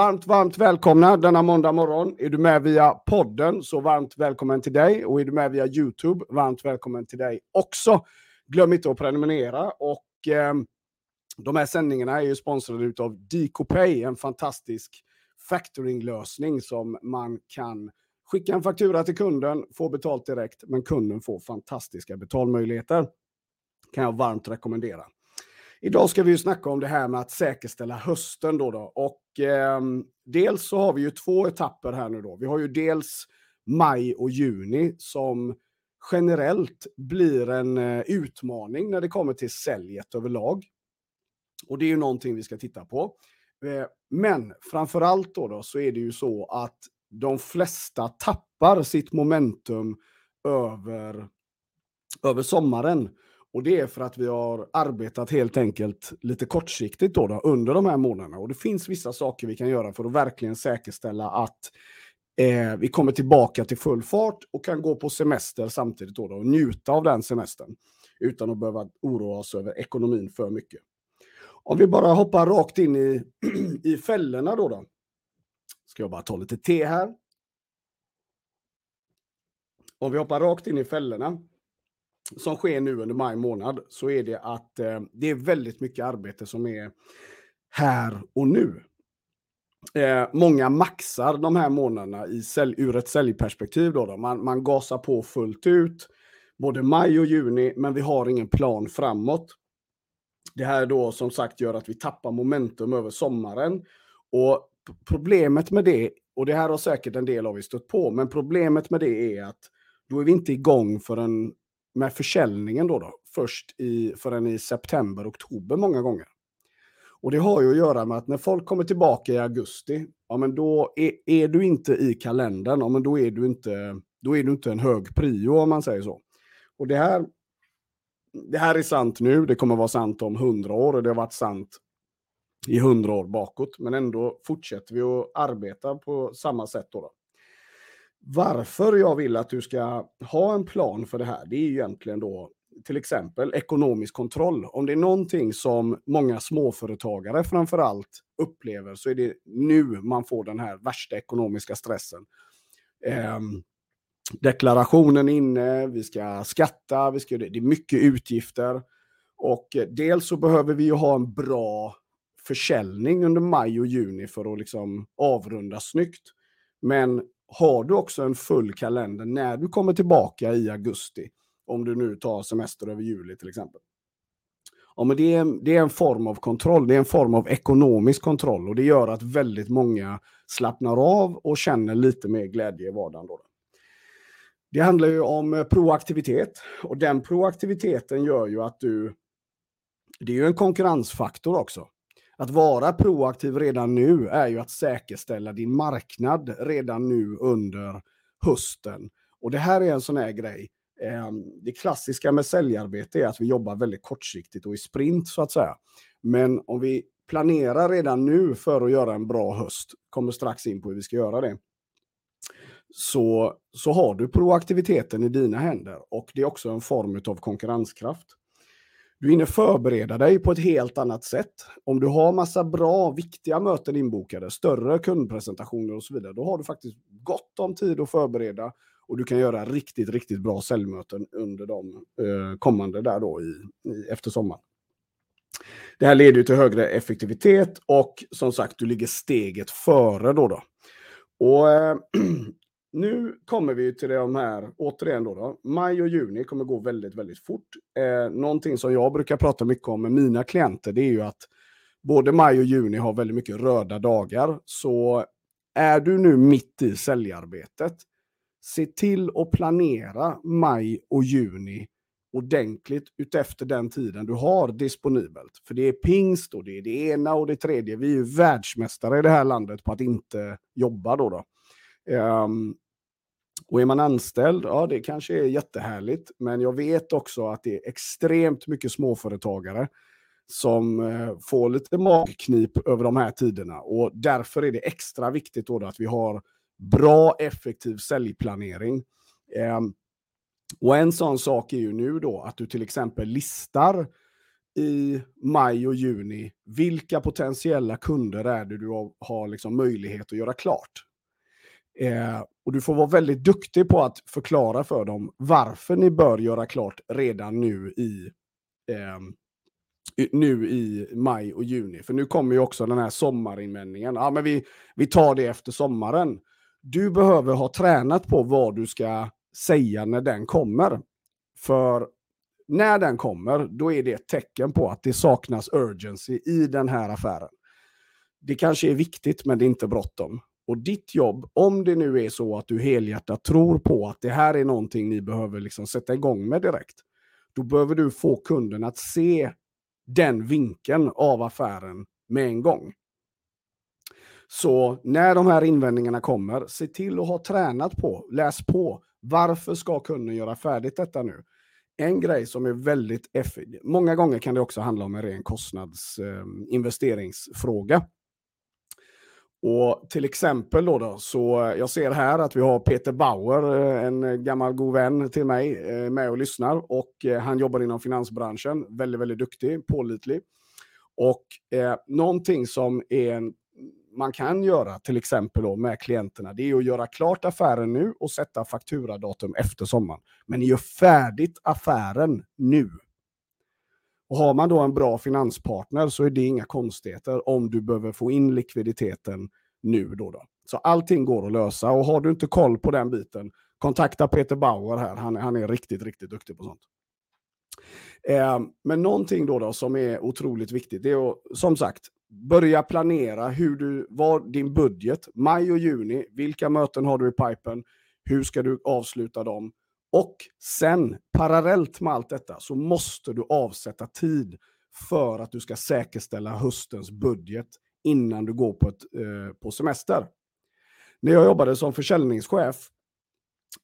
Varmt, varmt välkomna denna måndag morgon. Är du med via podden så varmt välkommen till dig och är du med via YouTube, varmt välkommen till dig också. Glöm inte att prenumerera och eh, de här sändningarna är ju sponsrade av DKPay, en fantastisk factoringlösning som man kan skicka en faktura till kunden, få betalt direkt, men kunden får fantastiska betalmöjligheter. Kan jag varmt rekommendera. Idag ska vi ju snacka om det här med att säkerställa hösten då. då. Och eh, dels så har vi ju två etapper här nu då. Vi har ju dels maj och juni som generellt blir en eh, utmaning när det kommer till säljet överlag. Och det är ju någonting vi ska titta på. Eh, men framförallt då, då så är det ju så att de flesta tappar sitt momentum över, över sommaren. Och det är för att vi har arbetat helt enkelt lite kortsiktigt då, då under de här månaderna. Och det finns vissa saker vi kan göra för att verkligen säkerställa att eh, vi kommer tillbaka till full fart och kan gå på semester samtidigt då, då och njuta av den semestern utan att behöva oroa oss över ekonomin för mycket. Om vi bara hoppar rakt in i, i fällorna då, då. Ska jag bara ta lite te här. Om vi hoppar rakt in i fällorna som sker nu under maj månad så är det att eh, det är väldigt mycket arbete som är här och nu. Eh, många maxar de här månaderna i sälj, ur ett säljperspektiv. Då, då. Man, man gasar på fullt ut, både maj och juni, men vi har ingen plan framåt. Det här då som sagt gör att vi tappar momentum över sommaren. Och problemet med det, och det här har säkert en del av er stött på, men problemet med det är att då är vi inte igång förrän med försäljningen då, då först i, förrän i september, oktober många gånger. Och det har ju att göra med att när folk kommer tillbaka i augusti, ja men då är, är du inte i kalendern, ja men då är du inte, då är du inte en hög prio om man säger så. Och det här, det här är sant nu, det kommer vara sant om hundra år och det har varit sant i hundra år bakåt. Men ändå fortsätter vi att arbeta på samma sätt. Då, då. Varför jag vill att du ska ha en plan för det här, det är egentligen då till exempel ekonomisk kontroll. Om det är någonting som många småföretagare framför allt upplever så är det nu man får den här värsta ekonomiska stressen. Eh, deklarationen inne, vi ska skatta, vi ska, det är mycket utgifter. Och eh, dels så behöver vi ju ha en bra försäljning under maj och juni för att liksom avrunda snyggt. Men har du också en full kalender när du kommer tillbaka i augusti, om du nu tar semester över juli till exempel. Ja, men det, är, det är en form av kontroll, det är en form av ekonomisk kontroll och det gör att väldigt många slappnar av och känner lite mer glädje i vardagen. Då. Det handlar ju om eh, proaktivitet och den proaktiviteten gör ju att du... Det är ju en konkurrensfaktor också. Att vara proaktiv redan nu är ju att säkerställa din marknad redan nu under hösten. Och det här är en sån här grej. Ehm, det klassiska med säljarbete är att vi jobbar väldigt kortsiktigt och i sprint så att säga. Men om vi planerar redan nu för att göra en bra höst, kommer strax in på hur vi ska göra det, så, så har du proaktiviteten i dina händer och det är också en form av konkurrenskraft. Du hinner förbereda dig på ett helt annat sätt. Om du har massa bra, viktiga möten inbokade, större kundpresentationer och så vidare, då har du faktiskt gott om tid att förbereda och du kan göra riktigt, riktigt bra säljmöten under de eh, kommande där då i, i, efter sommaren. Det här leder ju till högre effektivitet och som sagt, du ligger steget före då. då. Och eh, nu kommer vi till de här, återigen då, då, maj och juni kommer gå väldigt, väldigt fort. Eh, någonting som jag brukar prata mycket om med mina klienter, det är ju att både maj och juni har väldigt mycket röda dagar. Så är du nu mitt i säljarbetet, se till att planera maj och juni ordentligt utefter den tiden du har disponibelt. För det är pingst och det är det ena och det tredje. Vi är ju världsmästare i det här landet på att inte jobba då. då. Um, och är man anställd, ja det kanske är jättehärligt, men jag vet också att det är extremt mycket småföretagare som eh, får lite magknip över de här tiderna. Och därför är det extra viktigt då att vi har bra, effektiv säljplanering. Ehm, och en sån sak är ju nu då att du till exempel listar i maj och juni, vilka potentiella kunder är det du har, har liksom möjlighet att göra klart? Eh, och du får vara väldigt duktig på att förklara för dem varför ni bör göra klart redan nu i, eh, nu i maj och juni. För nu kommer ju också den här sommarinvändningen. Ja, men vi, vi tar det efter sommaren. Du behöver ha tränat på vad du ska säga när den kommer. För när den kommer, då är det ett tecken på att det saknas urgency i den här affären. Det kanske är viktigt, men det är inte bråttom. Och ditt jobb, om det nu är så att du helhjärtat tror på att det här är någonting ni behöver liksom sätta igång med direkt, då behöver du få kunden att se den vinkeln av affären med en gång. Så när de här invändningarna kommer, se till att ha tränat på, läs på. Varför ska kunden göra färdigt detta nu? En grej som är väldigt effektiv, många gånger kan det också handla om en ren kostnadsinvesteringsfråga. Eh, och till exempel då, då, så jag ser här att vi har Peter Bauer, eh, en gammal god vän till mig, eh, med och lyssnar. Och eh, han jobbar inom finansbranschen, väldigt, väldigt duktig, pålitlig. Och eh, någonting som är en, man kan göra, till exempel då med klienterna, det är att göra klart affären nu och sätta fakturadatum efter sommaren. Men gör färdigt affären nu. Och har man då en bra finanspartner så är det inga konstigheter om du behöver få in likviditeten nu. Då, då. Så allting går att lösa och har du inte koll på den biten, kontakta Peter Bauer här. Han, han är riktigt, riktigt duktig på sånt. Eh, men någonting då, då som är otroligt viktigt, det är att som sagt börja planera hur du, vad din budget, maj och juni, vilka möten har du i pipen, hur ska du avsluta dem? Och sen, parallellt med allt detta, så måste du avsätta tid för att du ska säkerställa höstens budget innan du går på, ett, eh, på semester. När jag jobbade som försäljningschef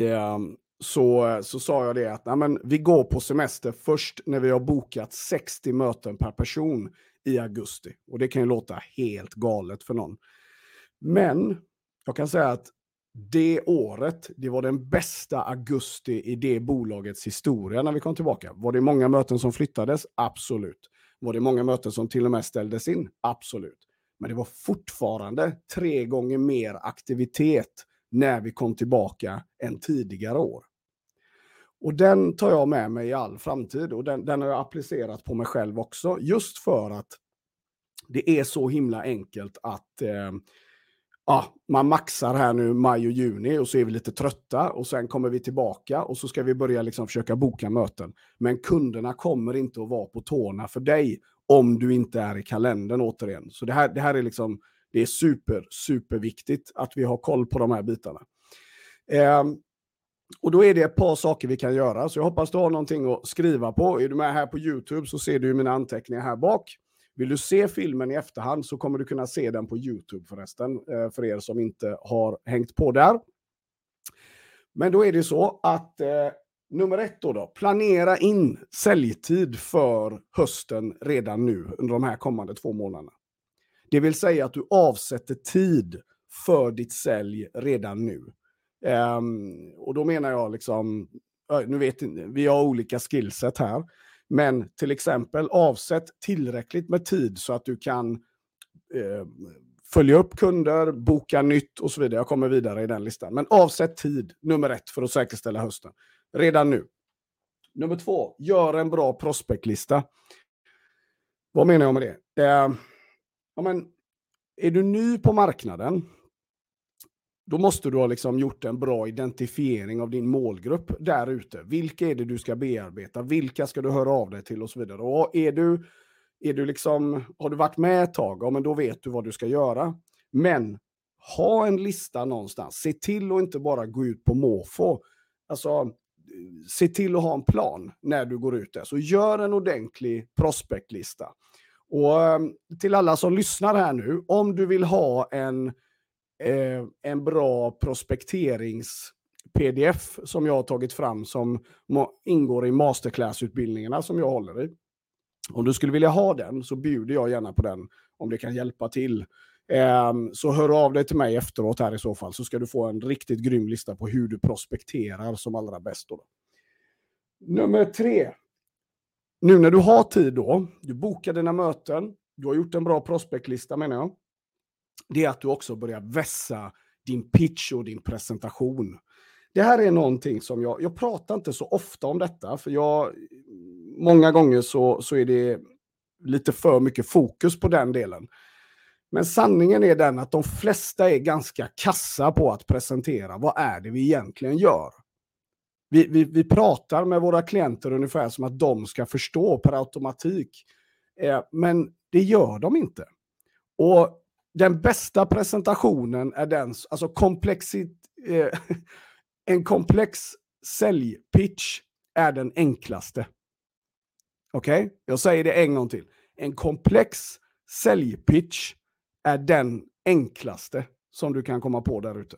eh, så, så sa jag det att nej, men vi går på semester först när vi har bokat 60 möten per person i augusti. Och det kan ju låta helt galet för någon. Men jag kan säga att det året, det var den bästa augusti i det bolagets historia när vi kom tillbaka. Var det många möten som flyttades? Absolut. Var det många möten som till och med ställdes in? Absolut. Men det var fortfarande tre gånger mer aktivitet när vi kom tillbaka än tidigare år. Och den tar jag med mig i all framtid och den, den har jag applicerat på mig själv också. Just för att det är så himla enkelt att eh, ja, man maxar här nu maj och juni och så är vi lite trötta och sen kommer vi tillbaka och så ska vi börja liksom försöka boka möten. Men kunderna kommer inte att vara på tårna för dig om du inte är i kalendern återigen. Så det här, det här är liksom, det är super, superviktigt att vi har koll på de här bitarna. Eh, och då är det ett par saker vi kan göra, så jag hoppas du har någonting att skriva på. Är du med här på YouTube så ser du mina anteckningar här bak. Vill du se filmen i efterhand så kommer du kunna se den på YouTube förresten, eh, för er som inte har hängt på där. Men då är det så att eh, nummer ett då, då, planera in säljtid för hösten redan nu under de här kommande två månaderna. Det vill säga att du avsätter tid för ditt sälj redan nu. Um, och då menar jag liksom, nu vet vi har olika skillset här, men till exempel avsätt tillräckligt med tid så att du kan eh, följa upp kunder, boka nytt och så vidare. Jag kommer vidare i den listan. Men avsätt tid, nummer ett, för att säkerställa hösten. Redan nu. Nummer två, gör en bra prospektlista. Vad menar jag med det? Eh, ja, men, är du ny på marknaden då måste du ha liksom gjort en bra identifiering av din målgrupp där ute. Vilka är det du ska bearbeta? Vilka ska du höra av dig till och så vidare. Och är du, är du liksom, har du varit med ett tag, ja, men då vet du vad du ska göra. Men ha en lista någonstans. Se till att inte bara gå ut på måfå. Alltså, se till att ha en plan när du går ut där. Så gör en ordentlig prospektlista. Och ehm, till alla som lyssnar här nu, om du vill ha en eh, en bra prospekterings-pdf som jag har tagit fram som ingår i masterclass-utbildningarna som jag håller i. Om du skulle vilja ha den så bjuder jag gärna på den om det kan hjälpa till. Eh, så hör av dig till mig efteråt här i så fall så ska du få en riktigt grym lista på hur du prospekterar som allra bäst. Då. Nummer tre. nu när du har tid då, du bokar dina möten, du har gjort en bra prospektlista menar jag, det är att du också börjar vässa din pitch och din presentation. Det här är någonting som jag, jag pratar inte så ofta om detta, för jag, många gånger så, så är det lite för mycket fokus på den delen. Men sanningen är den att de flesta är ganska kassa på att presentera vad är det vi egentligen gör. Vi, vi, vi pratar med våra klienter ungefär som att de ska förstå per automatik. Eh, men det gör de inte. Och den bästa presentationen är den, alltså komplexit, eh, en komplex säljpitch är den enklaste. Okej, okay? jag säger det en gång till. En komplex säljpitch är den enklaste som du kan komma på där ute.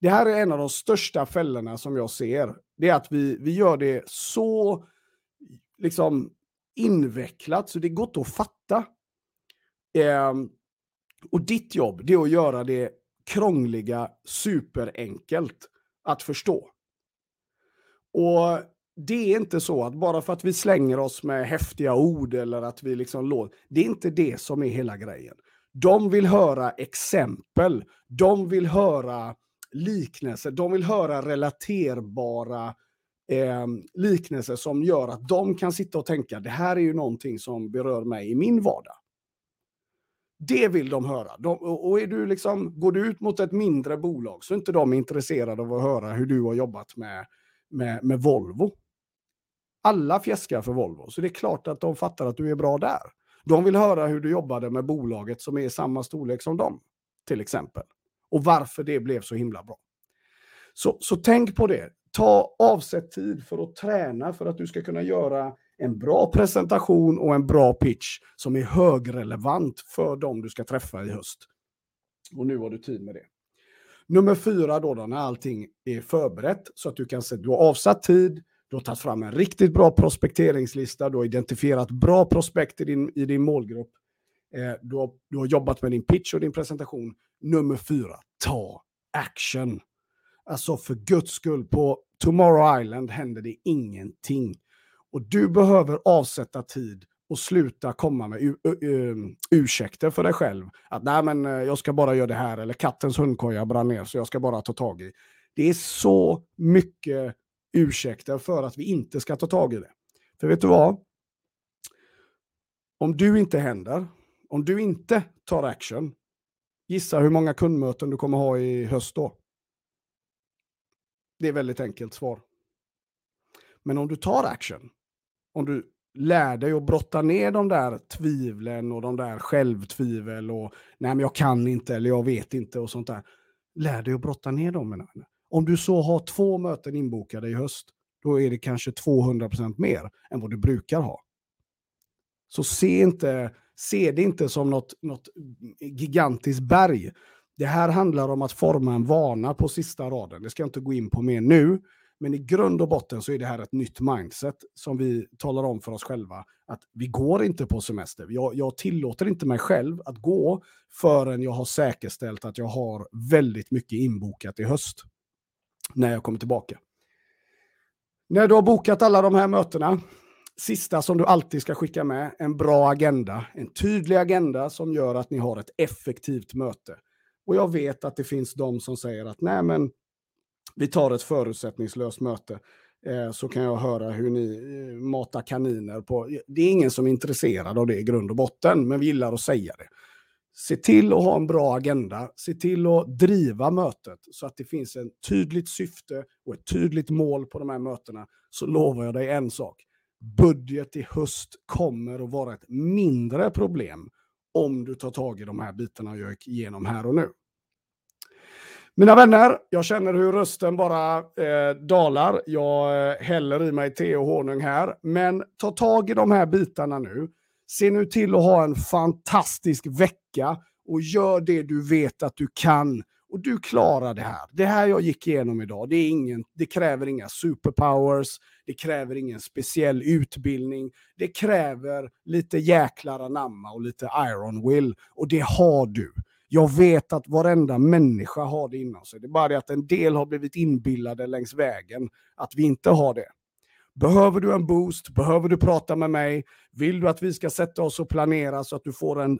Det här är en av de största fällorna som jag ser. Det är att vi, vi gör det så liksom invecklat så det går inte att fatta. Eh, och ditt jobb det är att göra det krångliga superenkelt att förstå. Och det är inte så att bara för att vi slänger oss med häftiga ord eller att vi liksom låter, det är inte det som är hela grejen. De vill höra exempel, de vill höra liknelser, de vill höra relaterbara eh, liknelser som gör att de kan sitta och tänka, det här är ju någonting som berör mig i min vardag. Det vill de höra. De, och är du liksom, går du ut mot ett mindre bolag så är inte de intresserade av att höra hur du har jobbat med, med, med Volvo. Alla fjäskar för Volvo, så det är klart att de fattar att du är bra där. De vill höra hur du jobbade med bolaget som är i samma storlek som dem, till exempel. Och varför det blev så himla bra. Så, så tänk på det. Ta avsätt tid för att träna för att du ska kunna göra en bra presentation och en bra pitch som är högrelevant för dem du ska träffa i höst. Och nu har du tid med det. Nummer fyra då, då när allting är förberett så att du kan se att du har avsatt tid, du har tagit fram en riktigt bra prospekteringslista, du har identifierat bra prospekt i din, i din målgrupp, eh, du, har, du har jobbat med din pitch och din presentation. Nummer fyra, ta action. Alltså för guds skull, på Tomorrow Island händer det ingenting. Och du behöver avsätta tid och sluta komma med ehm, ursäkter för dig själv. Att nej men eh, jag ska bara göra det här, eller kattens hundkoja brann ner så jag ska bara ta tag i. Det är så mycket ursäkter för att vi inte ska ta tag i det. För vet du vad? Om du inte händer, om du inte tar action, gissa hur många kundmöten du kommer ha i höst då? Det är väldigt enkelt svar. Men om du tar action, om du lär dig att brotta ner de där tvivlen och de där självtvivel och nej men jag kan inte eller jag vet inte och sånt där. Lär dig att brotta ner dem. Om du så har två möten inbokade i höst, då är det kanske 200% mer än vad du brukar ha. Så se, inte, se det inte som något, något gigantiskt berg. Det här handlar om att forma en vana på sista raden. Det ska jag inte gå in på mer nu, men i grund och botten så är det här ett nytt mindset som vi talar om för oss själva. Att vi går inte på semester. Jag, jag tillåter inte mig själv att gå förrän jag har säkerställt att jag har väldigt mycket inbokat i höst. När jag kommer tillbaka. När du har bokat alla de här mötena, sista som du alltid ska skicka med, en bra agenda. En tydlig agenda som gör att ni har ett effektivt möte. Och jag vet att det finns de som säger att nej men vi tar ett förutsättningslöst möte eh, så kan jag höra hur ni eh, matar kaniner på... Det är ingen som är intresserad av det i grund och botten, men vi gillar att säga det. Se till att ha en bra agenda, se till att driva mötet så att det finns ett tydligt syfte och ett tydligt mål på de här mötena. Så lovar jag dig en sak. Budget i höst kommer att vara ett mindre problem om du tar tag i de här bitarna jag gick igenom här och nu. Mina vänner, jag känner hur rösten bara eh, dalar. Jag eh, häller i mig te och honung här. Men ta tag i de här bitarna nu. Se nu till att ha en fantastisk vecka och gör det du vet att du kan. Och du klarar det här. Det här jag gick igenom idag, det, är ingen, det kräver inga superpowers, det kräver ingen speciell utbildning. Det kräver lite jäklar anamma och lite iron will. Och det har du. Jag vet att varenda människa har det inom sig. Det är bara det att en del har blivit inbillade längs vägen att vi inte har det. Behöver du en boost? Behöver du prata med mig? Vill du att vi ska sätta oss och planera så att du får en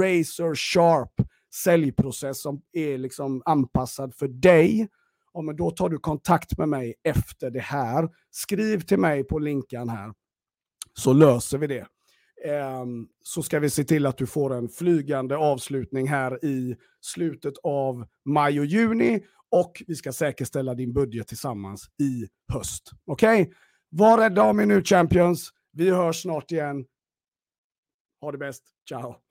razor sharp säljprocess som är liksom anpassad för dig? Ja, men då tar du kontakt med mig efter det här. Skriv till mig på länken här så löser vi det. Ehm, så ska vi se till att du får en flygande avslutning här i slutet av maj och juni och vi ska säkerställa din budget tillsammans i höst. Okej? Okay? Var rädda om er nu Champions. Vi hörs snart igen. Ha det bäst. Ciao!